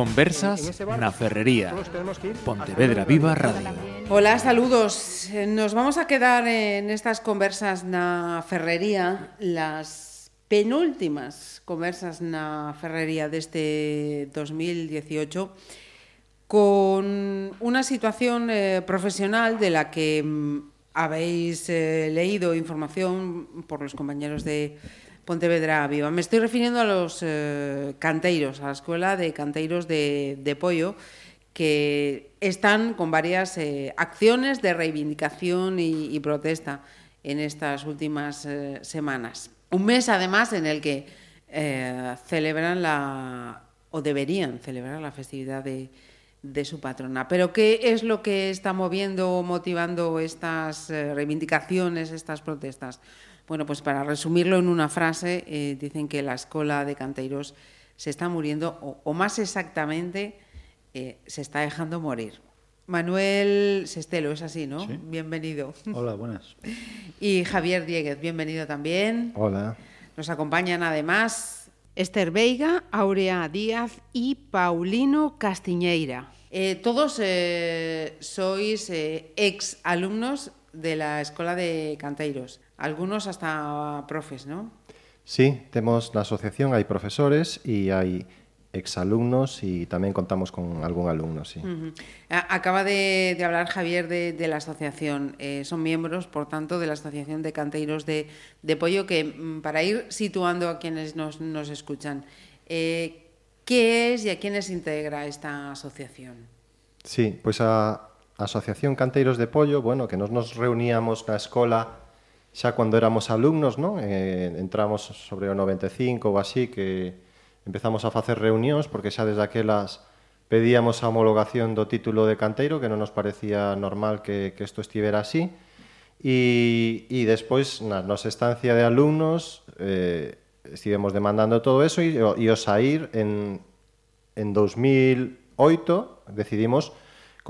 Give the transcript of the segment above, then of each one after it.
Conversas na Ferrería, Pontevedra Viva Radio. Hola, saludos. Nos vamos a quedar en estas conversas na Ferrería, las penúltimas conversas na Ferrería deste 2018, con una situación eh, profesional de la que mm, habéis eh, leído información por los compañeros de Pontevedra Viva. Me estoy refiriendo a los eh, canteiros, a la Escuela de Canteiros de, Pollo, que están con varias eh, acciones de reivindicación y, protesta en estas últimas eh, semanas. Un mes, además, en el que celebran la, o deberían celebrar la festividad de, de su patrona. Pero ¿qué es lo que está moviendo o motivando estas reivindicaciones, estas protestas? Bueno, pues para resumirlo en una frase, eh, dicen que la escuela de canteiros se está muriendo, o, o más exactamente, eh, se está dejando morir. Manuel Sestelo, es así, ¿no? Sí. Bienvenido. Hola, buenas. Y Javier Dieguez, bienvenido también. Hola. Nos acompañan además Esther Veiga, Aurea Díaz y Paulino Castiñeira. Eh, todos eh, sois eh, ex alumnos de la Escuela de Canteiros, algunos hasta profes, ¿no? Sí, temos na asociación hai profesores e hai exalumnos e tamén contamos con algún alumno, sí. Uh -huh. Acaba de, de hablar Javier de, de la asociación. Eh, son miembros, por tanto, de la Asociación de Canteiros de, de Pollo, que mm, para ir situando a quienes nos, nos escuchan, eh, ¿qué es y a quiénes integra esta asociación? Sí, pois a Asociación Canteiros de Pollo, bueno, que nos nos reuníamos na escola xa cando éramos alumnos, non? Eh, entramos sobre o 95 ou así que empezamos a facer reunións porque xa desde aquelas pedíamos a homologación do título de canteiro que non nos parecía normal que, que isto estivera así e, e despois na nosa estancia de alumnos eh, estivemos demandando todo eso e, e o sair en, en 2008 decidimos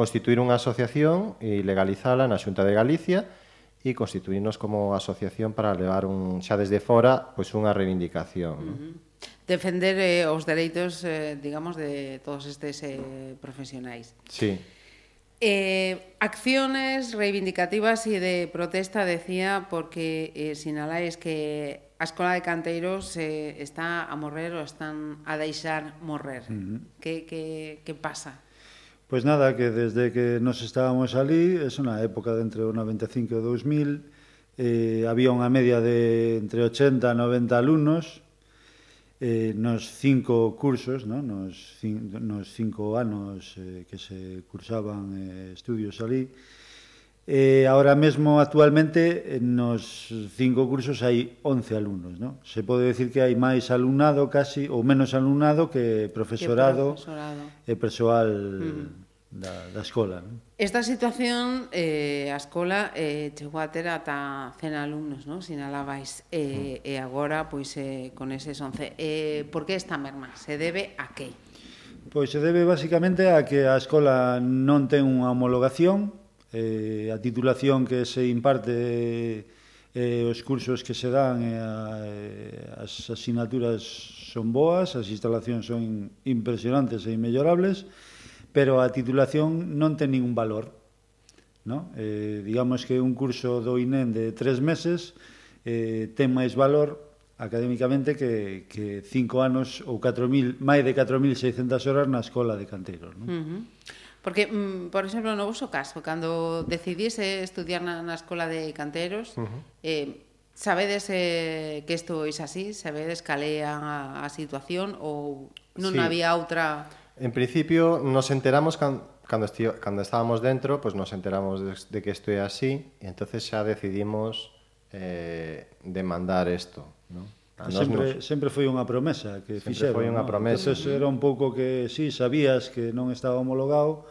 constituir unha asociación e legalizala na Xunta de Galicia e constituirnos como asociación para levar un xa desde fora pois unha reivindicación. Uh -huh. ¿no? Defender eh, os dereitos, eh, digamos, de todos estes eh, profesionais. Sí. Eh, acciones reivindicativas e de protesta, decía, porque eh, sinaláis que a Escola de Canteiros eh, está a morrer ou están a deixar morrer. Uh -huh. que, que, que pasa? Pois nada, que desde que nos estábamos ali, é unha época de entre o 95 e o 2000, eh, había unha media de entre 80 e 90 alumnos, eh, nos cinco cursos, no? nos, cinco, nos cinco anos eh, que se cursaban eh, estudios ali, Eh, ahora mesmo, actualmente, nos cinco cursos hai 11 alumnos. ¿no? Se pode decir que hai máis alumnado casi, ou menos alumnado que profesorado, que profesorado. e persoal mm. da, da escola. ¿no? Esta situación, eh, a escola eh, chegou a ter ata 100 alumnos, ¿no? sinalabais, eh, mm. e agora, pois, eh, con eses 11. Eh, por que esta merma? Se debe a que? Pois se debe basicamente a que a escola non ten unha homologación, eh, a titulación que se imparte eh, os cursos que se dan eh, eh, as asignaturas son boas, as instalacións son impresionantes e inmellorables, pero a titulación non ten ningún valor. No? Eh, digamos que un curso do INEM de tres meses eh, ten máis valor académicamente que, que cinco anos ou 4.000, máis de 4.600 horas na escola de canteiros. Non? Uh -huh. Porque, mm, por exemplo, no vosso caso, cando decidís eh, estudiar na, na Escola de Canteros, uh -huh. eh, sabedes eh, que isto é así? Sabedes cal é a, a situación ou non sí. había outra... En principio, nos enteramos can, cando, estío, cando estábamos dentro, pues nos enteramos de, de que isto é así, e entonces xa decidimos eh, demandar isto, ¿no? A sempre, nos... sempre foi unha promesa que sempre fixeron. foi unha promesa. Entonces, era un pouco que, sí, sabías que non estaba homologado,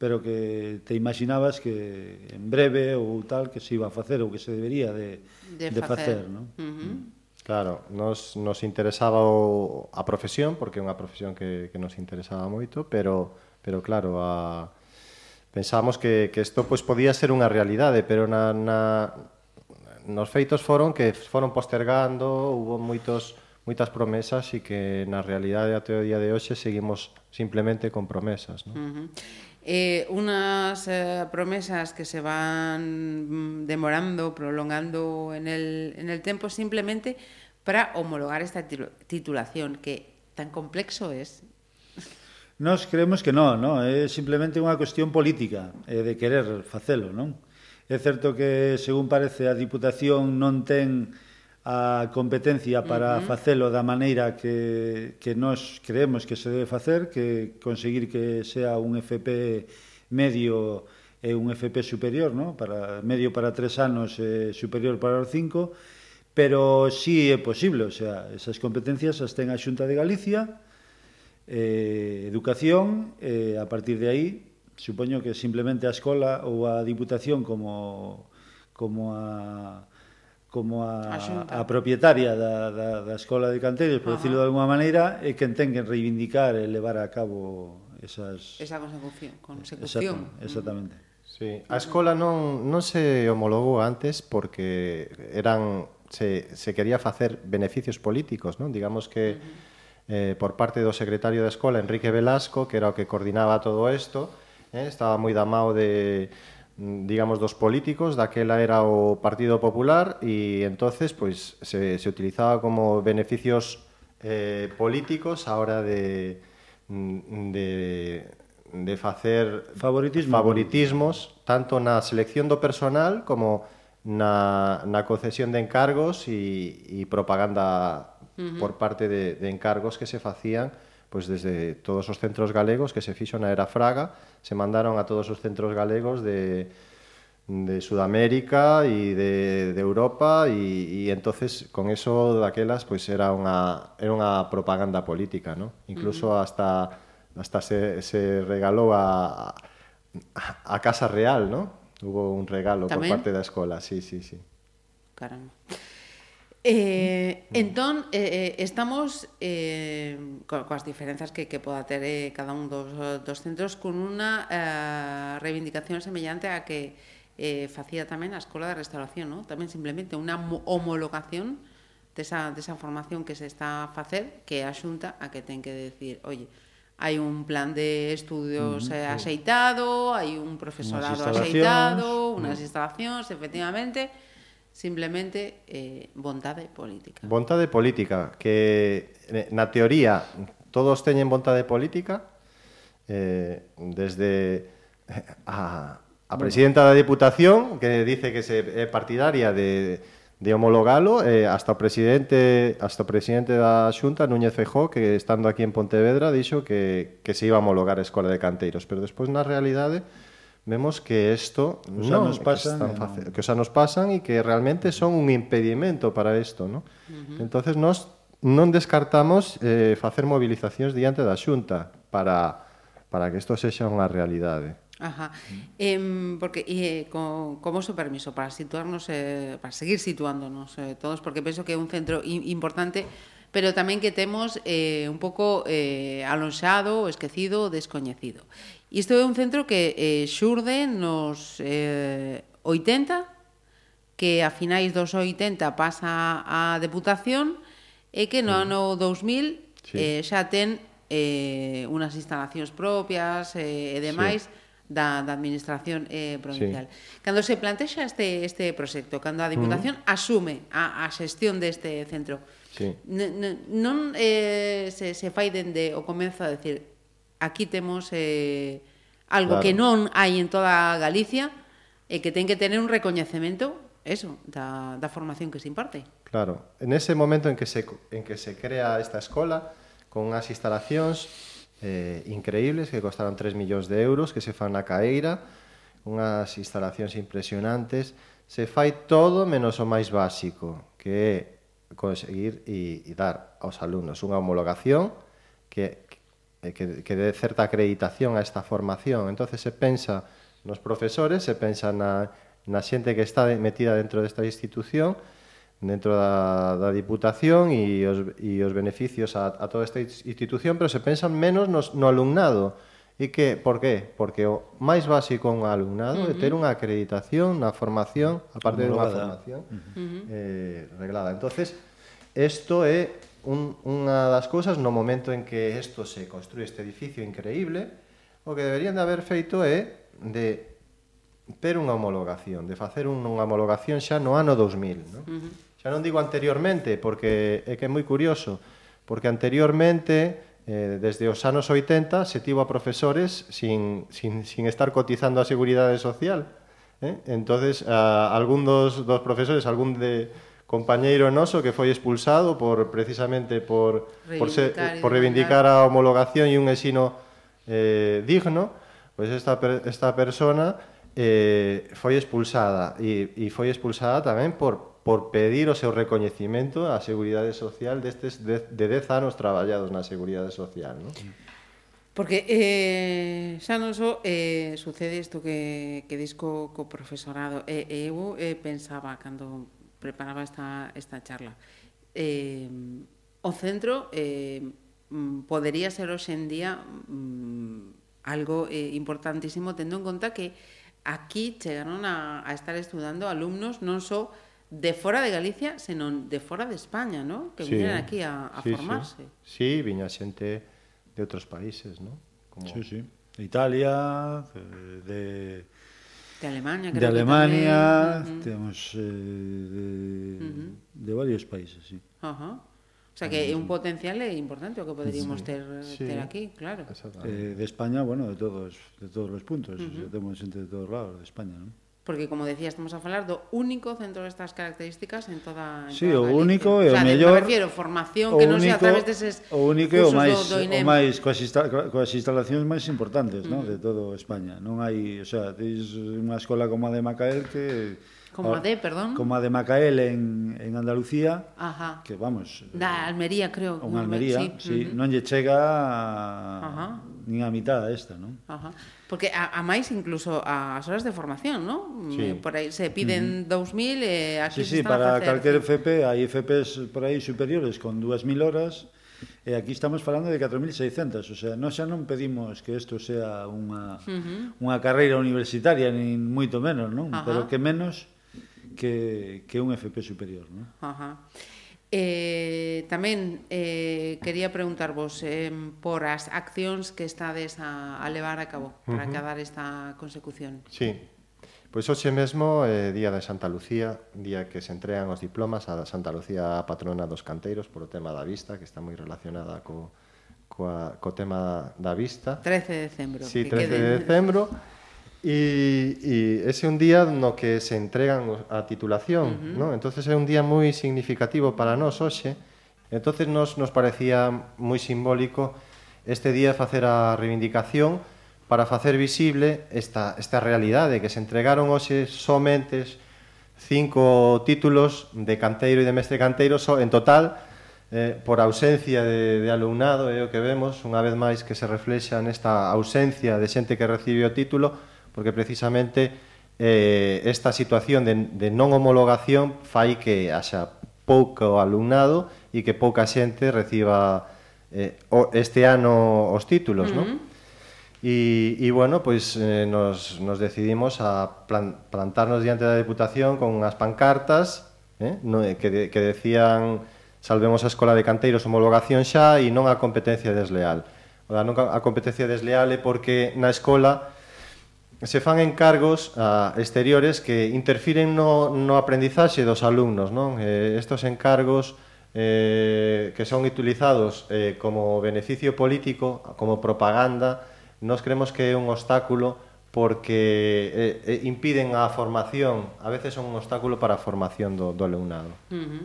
pero que te imaginabas que en breve ou tal que se iba a facer ou que se debería de, de, de facer, facer non? Uh -huh. Mm. Claro, nos, nos interesaba o, a profesión, porque é unha profesión que, que nos interesaba moito, pero, pero claro, a, pensamos que, que isto pues, podía ser unha realidade, pero na, na, nos feitos foron que foron postergando, hubo moitos moitas promesas e que na realidade até o día de hoxe seguimos simplemente con promesas, non? Uh -huh. Eh, unas eh, promesas que se van mm, demorando, prolongando en el, en el tiempo simplemente para homologar esta titulación que tan complexo es. Nos creemos que non, non? é simplemente unha cuestión política eh, de querer facelo, non? É certo que, según parece, a Diputación non ten a competencia para uh -huh. facelo da maneira que, que nós creemos que se debe facer, que conseguir que sea un FP medio e un FP superior, ¿no? para medio para tres anos e superior para os cinco, pero sí é posible, o sea, esas competencias as ten a Xunta de Galicia, eh, Educación, eh, a partir de aí supoño que simplemente a escola ou a diputación como como a como a, a, a propietaria da, da, da Escola de Canteiros, por Ajá. decirlo de alguma maneira, é quen ten que reivindicar e levar a cabo esas... Esa consecución. consecución. Exactamente. Mm. exactamente. Sí. A escola non, non se homologou antes porque eran se, se quería facer beneficios políticos, non? Digamos que uh -huh. eh, por parte do secretario da escola, Enrique Velasco, que era o que coordinaba todo isto, eh, estaba moi da mao de digamos dos políticos, daquela era o Partido Popular e entonces pois se se utilizaba como beneficios eh políticos a hora de de de facer favoritismo. favoritismos tanto na selección do personal como na, na concesión de encargos e, e propaganda uh -huh. por parte de, de encargos que se facían pois desde todos os centros galegos que se fixo na era Fraga, se mandaron a todos os centros galegos de de Sudamérica e de, de Europa e, e entonces con eso daquelas pois era unha era unha propaganda política, ¿no? Incluso uh -huh. hasta hasta se, se regalou a, a Casa Real, ¿no? Hubo un regalo Tamén? por parte da escola, sí, sí, sí. Caramba. Eh, entón, eh, eh, estamos eh, co, coas diferenzas que, que poda ter eh, cada un dos, dos centros con unha eh, reivindicación semellante a que eh, facía tamén a Escola de Restauración, ¿no? tamén simplemente unha homologación desa, desa formación que se está a facer que a xunta a que ten que decir, oye, hai un plan de estudios mm, eh, axeitado, hai un profesorado unas axeitado, unhas mm. instalacións, efectivamente, Simplemente eh, vontade política. Vontade política, que eh, na teoría todos teñen vontade política, eh, desde eh, a, a presidenta da Diputación, que dice que se é partidaria de, de homologalo, eh, hasta o presidente hasta o presidente da Xunta, Núñez Fejó, que estando aquí en Pontevedra, dixo que, que se iba a homologar a Escola de Canteiros. Pero despois, na realidade, vemos que isto o non nos pasa tan fácil, que os nos pasan e que realmente son un impedimento para isto, ¿no? Uh -huh. Entonces nós non descartamos eh, facer movilizacións diante da Xunta para para que isto sexa unha realidade. Ajá. Eh, porque eh, con, con vosso permiso para situarnos eh, para seguir situándonos eh, todos porque penso que é un centro importante pero tamén que temos eh, un pouco eh, alonxado, esquecido, descoñecido. Isto é un centro que eh, xurde nos eh, 80, que a finais dos 80 pasa a Deputación, e que no mm. ano 2000 sí. eh, xa ten eh, unas instalacións propias eh, e demais sí. da, da Administración eh, Provincial. Sí. Cando se plantexa este, este proxecto, cando a mm. Diputación uh -huh. asume a, a xestión deste centro, sí. non eh, se, se fai dende o comezo a decir aquí temos eh, algo claro. que non hai en toda Galicia e que ten que tener un recoñecemento eso, da, da formación que se imparte. Claro, en ese momento en que se, en que se crea esta escola, con unhas instalacións eh, increíbles que costaron 3 millóns de euros, que se fan na Caeira, unhas instalacións impresionantes, se fai todo menos o máis básico, que é conseguir e, e dar aos alumnos unha homologación que Eh, que, que dé certa acreditación a esta formación. entonces se pensa nos profesores, se pensa na, na xente que está metida dentro desta institución, dentro da, da Diputación e os, e os beneficios a, a toda esta institución, pero se pensan menos nos, no alumnado. E que, por qué? Porque o máis básico un alumnado uh -huh. é ter unha acreditación na formación, aparte de unha formación uh -huh. eh, reglada. entonces isto é un, unha das cousas no momento en que isto se construí este edificio increíble, o que deberían de haber feito é de ter unha homologación, de facer unha homologación xa no ano 2000, non? Uh -huh. Xa non digo anteriormente, porque é que é moi curioso, porque anteriormente eh, desde os anos 80 se tivo a profesores sin, sin, sin estar cotizando a Seguridade Social. Eh? entonces a, algún dos, dos profesores, algún de, compañeiro noso que foi expulsado por precisamente por reivindicar por, ser, por reivindicar a homologación e un ensino eh, digno, pois esta esta persona eh, foi expulsada e, e foi expulsada tamén por por pedir o seu recoñecimento á Seguridade Social destes de, de 10 anos traballados na Seguridade Social, non? Porque eh, xa non só eh, sucede isto que, que disco co profesorado. E, eh, eu eh, pensaba cando preparaba esta, esta charla. Eh, o centro eh, mm, podería ser hoxe en día mm, algo eh, importantísimo tendo en conta que aquí chegaron a, a estar estudando alumnos non só de fora de Galicia, senón de fora de España, ¿no? Que sí, viñeron aquí a, a sí, formarse. Sí. sí, viña xente de outros países, ¿no? Como... Sí, sí. De Italia, de De Alemania, creo de Alemania, que tamén... temos eh, de, uh -huh. de varios países, sí. Ajá. Uh -huh. O sea que é un potencial é importante o que poderíamos sí, ter, sí, ter aquí, claro. Eh, de España, bueno, de todos, de todos os puntos, uh -huh. temos xente de todos lados de España, non? porque como decía, estamos a falar do único centro destas características en toda en Sí, toda o único e o, o sea, mellor. Me refiero formación que non sea a través deses O único e o máis do, do o máis coas, insta, coas instalacións máis importantes, mm. No, de todo España. Non hai, o sea, tens unha escola como a de Macael que Como a de, perdón. Como a de Macael en, en Andalucía, Ajá. que vamos... Da eh, Almería, creo. Unha Almería, sí. sí. Uh -huh. Non lle chega... a, nin a mitad esta, non? Ajá. Porque a, a máis incluso as horas de formación, non? Sí. Eh, por aí se piden mm. 2000 e aquí sí, se sí, están para a facer... calquer FP, hai FPs por aí superiores con 2000 horas e aquí estamos falando de 4600, o sea, nós xa non pedimos que isto sea unha uh -huh. unha carreira universitaria nin moito menos, non? Ajá. Pero que menos que que un FP superior, non? Ajá. Eh, tamén eh, quería preguntarvos eh, por as accións que estades a, a levar a cabo para uh -huh. acabar esta consecución. Sí, Pois hoxe mesmo é eh, día de Santa Lucía, día que se entregan os diplomas a Santa Lucía a patrona dos canteiros por o tema da vista, que está moi relacionada co, coa, co tema da vista. 13 de decembro. Sí, 13 de decembro. E, e ese é un día no que se entregan a titulación, uh -huh. ¿no? entonces é un día moi significativo para nós hoxe, entonces nos, nos parecía moi simbólico este día facer a reivindicación para facer visible esta, esta realidade que se entregaron hoxe somente cinco títulos de canteiro e de mestre canteiro so, en total eh, por ausencia de, de alumnado é o que vemos unha vez máis que se reflexa nesta ausencia de xente que recibe o título porque precisamente eh, esta situación de, de non homologación fai que haxa pouco alumnado e que pouca xente reciba eh, este ano os títulos, uh -huh. non? E, e bueno, pois eh, nos, nos decidimos a plan, plantarnos diante da Deputación con unhas pancartas eh, no, que, de, que decían salvemos a Escola de Canteiros homologación xa e non a competencia desleal. O da non a competencia desleal é porque na escola se fan encargos a exteriores que interfiren no, no aprendizaxe dos alumnos. Non? Eh, estos encargos eh, que son utilizados eh, como beneficio político, como propaganda, nos creemos que é un obstáculo porque eh, eh, impiden a formación, a veces son un obstáculo para a formación do, do alumnado. Uh -huh.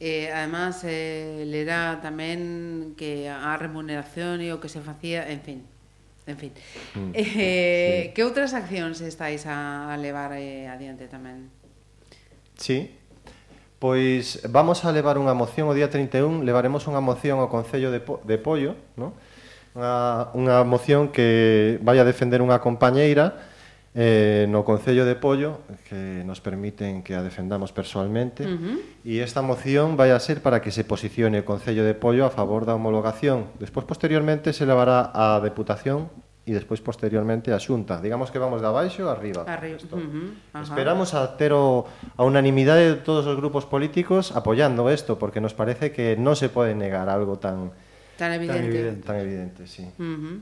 Eh, además, eh, le da tamén que a remuneración e o que se facía, en fin, En fin. Mm. Eh, sí. Que outras accións estáis a levar eh, adiante tamén? Sí, pois vamos a levar unha moción o día 31, levaremos unha moción ao Concello de, po de Pollo, no? unha, unha moción que vai a defender unha compañeira eh, no Concello de Pollo que nos permiten que a defendamos persoalmente uh -huh. e esta moción vai a ser para que se posicione o Concello de Pollo a favor da homologación. Despois, posteriormente, se levará a Deputación e despois, posteriormente, a Xunta. Digamos que vamos de abaixo arriba. arriba. Uh -huh. Esperamos a ter o, a unanimidade de todos os grupos políticos apoyando isto, porque nos parece que non se pode negar algo tan Tan evidente. Tan evidente, tan evidente sí. Uh -huh.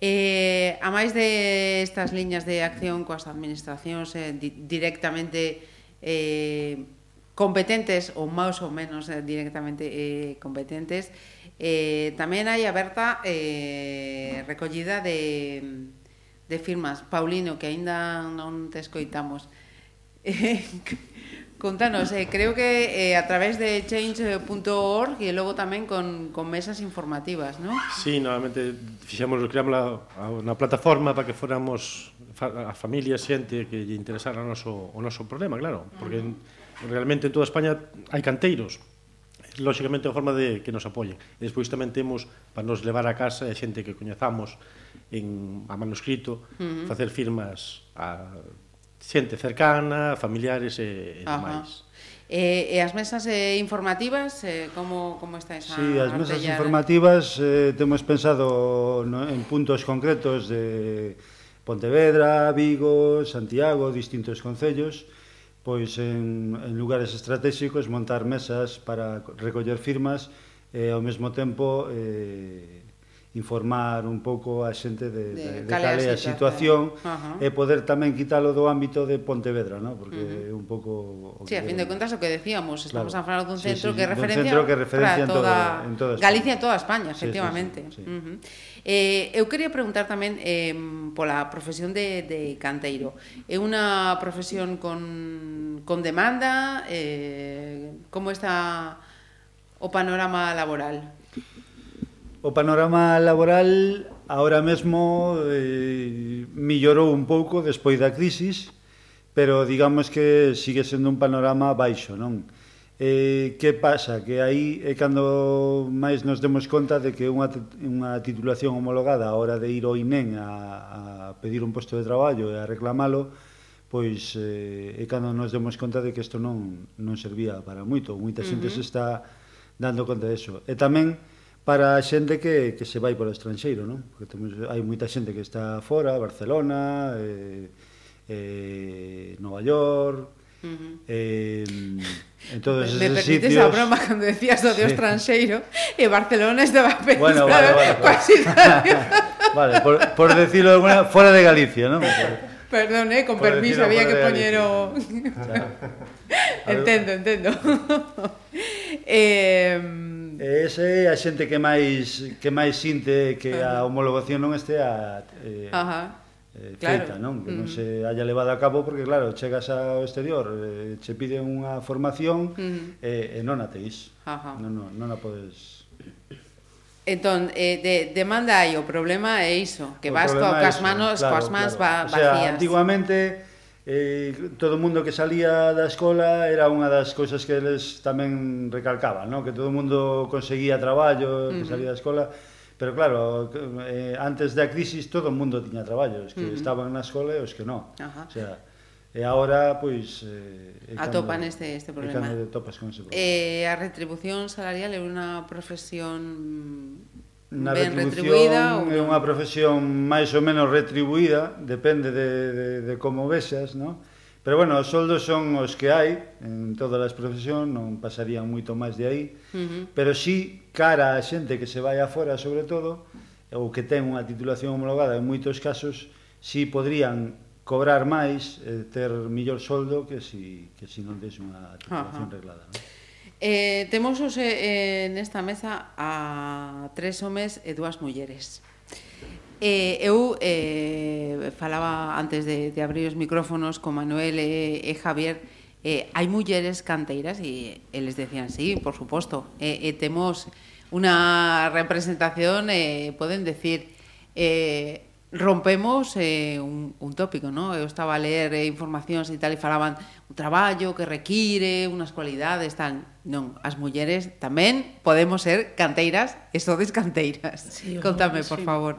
eh, a máis de estas liñas de acción coas administracións eh, di directamente eh, competentes, ou máis ou menos eh, directamente eh, competentes, eh, tamén hai aberta eh, recollida de, de firmas. Paulino, que aínda non te escoitamos, eh, Contanos, eh, creo que eh, a través de change.org e logo tamén con, con mesas informativas, non? Sí, normalmente fixemos, creamos la, a, plataforma para que fóramos fa, a familia, xente que lle interesara o noso, o noso problema, claro, porque uh -huh. realmente en toda España hai canteiros, lóxicamente a forma de que nos apoien. E despois tamén temos para nos levar a casa a xente que coñezamos en a manuscrito, uh -huh. facer firmas a xente cercana, familiares e, e demais. E, e as mesas eh, informativas, eh, como, como está esa Sí, as mesas informativas eh, temos pensado no, en puntos concretos de Pontevedra, Vigo, Santiago, distintos concellos, pois en, en lugares estratégicos montar mesas para recoller firmas e ao mesmo tempo eh, informar un pouco a xente de, de, de, de cal é a situación uh -huh. e poder tamén quitalo do ámbito de Pontevedra, ¿no? porque uh -huh. é un pouco... O sí, a fin de contas o que decíamos, estamos claro. a falar dun centro, sí, sí, que, referencia centro que referencia para toda, en toda, Galicia e toda España, efectivamente. Sí, sí, sí, sí. Uh -huh. Eh, eu quería preguntar tamén eh, pola profesión de, de canteiro. É unha profesión con, con demanda? Eh, como está o panorama laboral? o panorama laboral ahora mesmo eh, millorou un pouco despois da crisis, pero digamos que sigue sendo un panorama baixo, non? Eh, que pasa? Que aí é cando máis nos demos conta de que unha, unha titulación homologada a hora de ir ao INEN a, a pedir un posto de traballo e a reclamalo, pois eh, é cando nos demos conta de que isto non, non servía para moito. Moita xente uh -huh. se está dando conta de eso. E tamén, para a xente que, que se vai para o estranxeiro, non? Porque temos, hai moita xente que está fora, Barcelona, eh, eh, Nova York, Uh -huh. eh, en todos me, me permites sitios... a broma cando decías do de sí. estranxeiro e Barcelona estaba pensando bueno, vale, vale, vale. vale por, por decirlo de alguna Fora de Galicia non? perdón, eh, con por permiso había que poñer o entendo, entendo Eh... ese é a xente que máis que máis sinte que a homologación non estea eh, Ajá. Eh, feita, claro. non? Que non se haya levado a cabo porque claro, chegas ao exterior, eh, che piden unha formación uh eh, -huh. e eh, non a teis. Ajá. Non, non, non a podes Entón, eh, de, demanda hai, o problema é iso, que o vas coas manos, claro, coas mans claro. vacías. O sea, antiguamente eh, todo o mundo que salía da escola era unha das cousas que eles tamén recalcaban, no? que todo o mundo conseguía traballo, que uh -huh. salía da escola, pero claro, eh, antes da crisis todo o mundo tiña traballo, os que uh -huh. estaban na escola e os que non. Uh -huh. O sea, e agora pois eh, atopan cando, este este problema. E topas con ese problema. Eh, a retribución salarial é unha profesión na ben retribuída ou... é unha profesión máis ou menos retribuída, depende de, de, de como vexas, non? Pero bueno, os soldos son os que hai en todas as profesións, non pasarían moito máis de aí, uh -huh. pero sí cara a xente que se vai afora, sobre todo, ou que ten unha titulación homologada, en moitos casos, sí podrían cobrar máis, eh, ter millor soldo que si, que si non tes unha titulación uh -huh. reglada. Non? Eh, temos os, eh, nesta mesa a tres homes e dúas mulleres. Eh, eu eh, falaba antes de, de abrir os micrófonos con Manuel e, e Javier, eh, hai mulleres canteiras e eles decían, sí, por suposto, eh, eh, temos unha representación, eh, poden decir, eh, rompemos eh, un, un tópico, ¿no? Eu estaba a ler eh, informacións e tal e falaban un traballo que require unhas cualidades tan... Non, as mulleres tamén podemos ser canteiras e sodes canteiras. Sí, Contame, sí. por favor.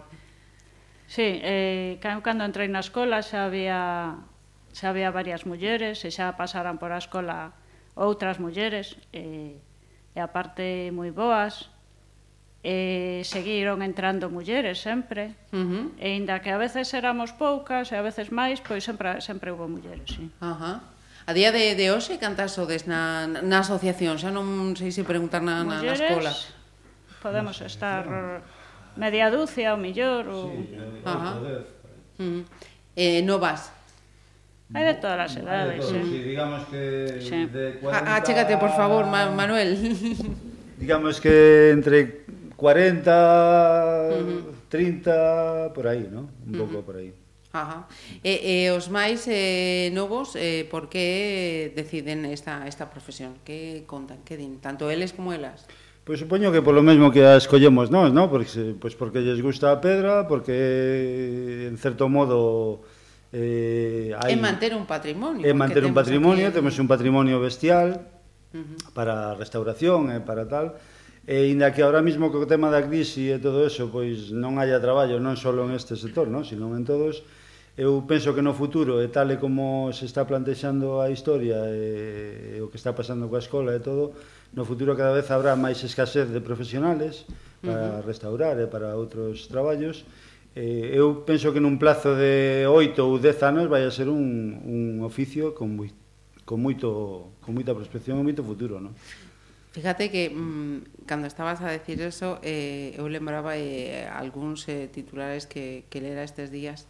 Sí, eh, cando entrei na escola xa había, xa había varias mulleres e xa pasaran por a escola outras mulleres eh, e aparte moi boas e seguiron entrando mulleres sempre uh -huh. e inda que a veces éramos poucas e a veces máis, pois sempre, sempre houve mulleres sí. uh -huh. A día de, de hoxe, cantas sodes na, na asociación? Xa non sei se preguntar na, na, mulleres, na escola Podemos estar media dúcia ou millor ou... Sí, Ajá. Uh -huh. eh, novas Hai de todas as edades, sí. sí. digamos que sí. de 40... Ah, ah por favor, Manuel. digamos que entre 40, uh -huh. 30, por aí, ¿no? Un pouco uh -huh. por aí. Ajá. E, e os máis eh, novos, eh, por que deciden esta, esta profesión? Que contan, que din? Tanto eles como elas? Pois pues, supoño que polo mesmo que a escollemos nós, ¿no? Porque, pois pues, porque lles gusta a pedra, porque en certo modo... Eh, hai... É manter un patrimonio. É manter un patrimonio, aquí... temos un patrimonio bestial uh -huh. para a restauración e eh, para tal E inda que ahora mismo co tema da crise e todo eso, pois non haya traballo non só en este sector, non, sino en todos, eu penso que no futuro, e tal e como se está plantexando a historia e, e o que está pasando coa escola e todo, no futuro cada vez habrá máis escasez de profesionales para uh -huh. restaurar e para outros traballos, eh, eu penso que nun plazo de 8 ou 10 anos vai a ser un, un oficio con, moi, con, moito, con moita prospección e moito futuro, non? Fíjate que mmm, cando estabas a decir eso, eh, eu lembraba eh, algúns eh, titulares que, que lera estes días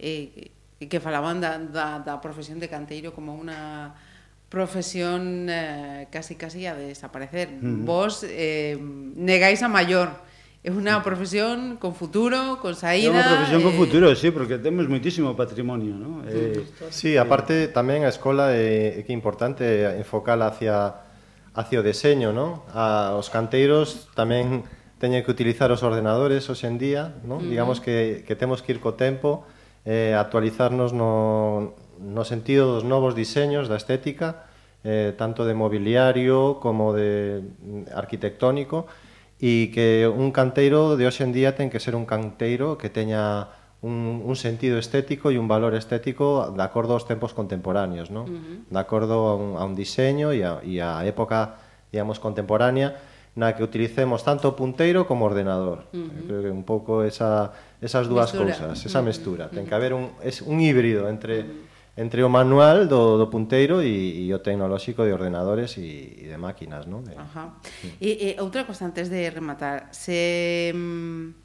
eh, que falaban da, da, da profesión de canteiro como unha profesión eh, casi casi a desaparecer. Uh -huh. Vos eh, negáis a maior. É unha mm. profesión con futuro, con saída... É unha profesión eh... con futuro, sí, porque temos moitísimo patrimonio, non? Eh, sí, aparte tamén a escola é, é que é importante enfocar hacia hacia o deseño, non? A, os canteiros tamén teñen que utilizar os ordenadores hoxe en día, non? Uh -huh. Digamos que, que temos que ir co tempo, eh, actualizarnos no, no sentido dos novos diseños, da estética, eh, tanto de mobiliario como de mm, arquitectónico, e que un canteiro de hoxe en día ten que ser un canteiro que teña un, un sentido estético e un valor estético de acordo aos tempos contemporáneos, ¿no? Uh -huh. De acordo a un, a un diseño e a, e a época, digamos, contemporánea na que utilicemos tanto o punteiro como o ordenador. Uh -huh. Creo que un pouco esa, esas dúas cousas, esa uh -huh. mestura. Ten que haber un, es un híbrido entre... Uh -huh entre o manual do, do punteiro e, e o tecnolóxico de ordenadores e, e de máquinas, ¿no? De... Ajá. Sí. E, e outra constante de rematar, se mm,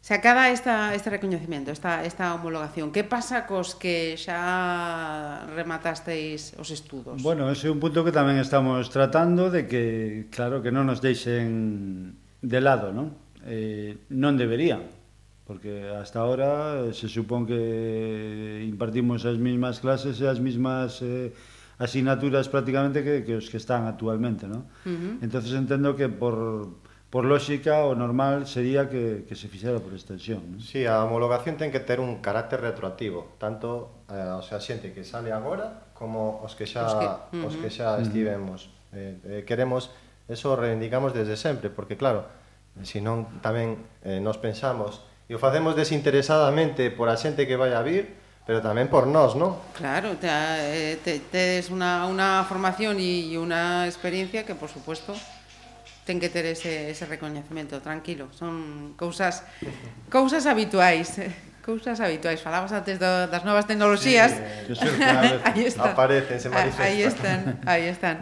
Se acaba esta, este recoñecemento, esta, esta homologación. Que pasa cos que xa rematasteis os estudos? Bueno, ese é un punto que tamén estamos tratando de que, claro, que non nos deixen de lado, non? Eh, non deberían, porque hasta ahora se supón que impartimos as mismas clases e as mismas eh, asignaturas prácticamente que, que os que están actualmente, non? Uh -huh. Entonces entendo que por por lógica, o normal sería que, que se fixera por extensión. ¿no? Sí, a homologación ten que ter un carácter retroactivo, tanto eh, o sea, xente que sale agora como os que xa, os que, uh -huh. os que xa estivemos. Eh, eh, queremos, eso reivindicamos desde sempre, porque claro, se non tamén eh, nos pensamos e o facemos desinteresadamente por a xente que vai a vir, pero tamén por nós, non? Claro, te, eh, te, te unha, unha formación e unha experiencia que, por supuesto, ten que ter ese, ese recoñecemento, tranquilo, son cousas cousas habituais, cousas habituais. Falabas antes do, das novas tecnoloxías. Sí, sí, aí están. Aparecen, se manifestan. Aí están, aí están.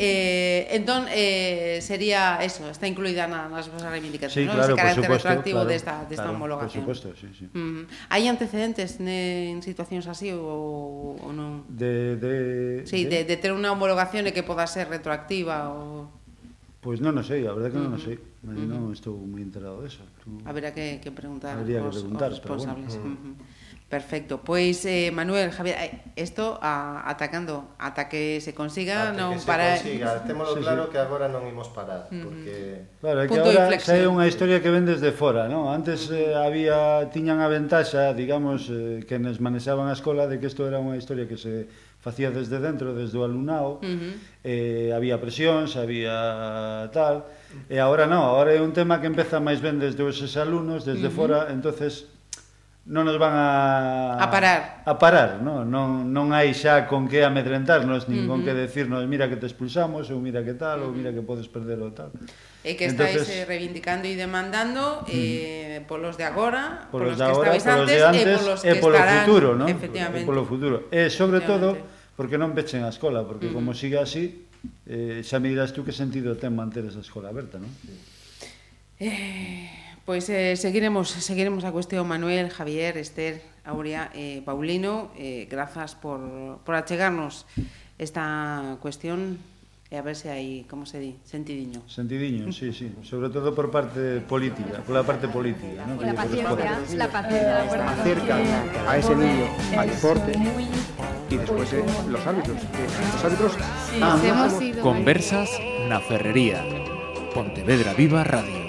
Eh, entón, eh, sería eso, está incluída na, nas vosas reivindicacións, sí, claro, ¿no? ese carácter supuesto, retroactivo claro, desta, desta claro, homologación. Por supuesto, sí, sí. Mm. Hai antecedentes ne, en situacións así ou, ou non? De, de, sí, de, de, de ter unha homologación e que poda ser retroactiva ou... Pois non o sei, a verdade que non o sei. Uh -huh. Non estou moi enterado deso. Pero... Haberá que, que preguntar Habría que preguntar, os responsables. Pero bueno. Uh -huh. Perfecto. Pois, eh, Manuel, Javier, eh, isto a, atacando, ata que se consiga, ata non que para... se consiga, témolo sí, claro sí. que agora non imos parar, porque... Claro, é que Punto agora xa é unha historia que ven desde fora, non? Antes eh, había, tiñan a ventaxa, digamos, eh, que nos manexaban a escola de que isto era unha historia que se facía desde dentro, desde o alumnado, uh -huh. eh, había presións, había tal, e agora non, agora é un tema que empeza máis ben desde os alumnos, desde uh -huh. fora, entonces non nos van a a parar. A parar, non, non, non hai xa con que amedrentarnos, nin uh -huh. con que decirnos, mira que te expulsamos, ou mira que tal, uh -huh. ou mira que podes perder o tal. E que estáis Entonces, eh, reivindicando e demandando eh, polos de agora, polos, polos de agora, que estabais polos antes, antes, e polos que e polo estarán, futuro, non? E polo futuro. E sobre todo, porque non pechen a escola, porque uh -huh. como siga así, eh, xa me dirás tú que sentido ten manter esa escola aberta, non? Eh... Pois eh, seguiremos, seguiremos a cuestión Manuel, Javier, Esther, Aurea e eh, Paulino. Eh, grazas por, por achegarnos esta cuestión e a ver se hai, como se di, sentidiño. Sentidiño, sí, sí. Sobre todo por parte política, pola parte política. ¿no? La paciencia, eh, la paciencia. La Acercan a ese niño al deporte y después eh, los árbitros. los árbitros sí, ah, hemos ido. Conversas na Ferrería. Pontevedra Viva Radio.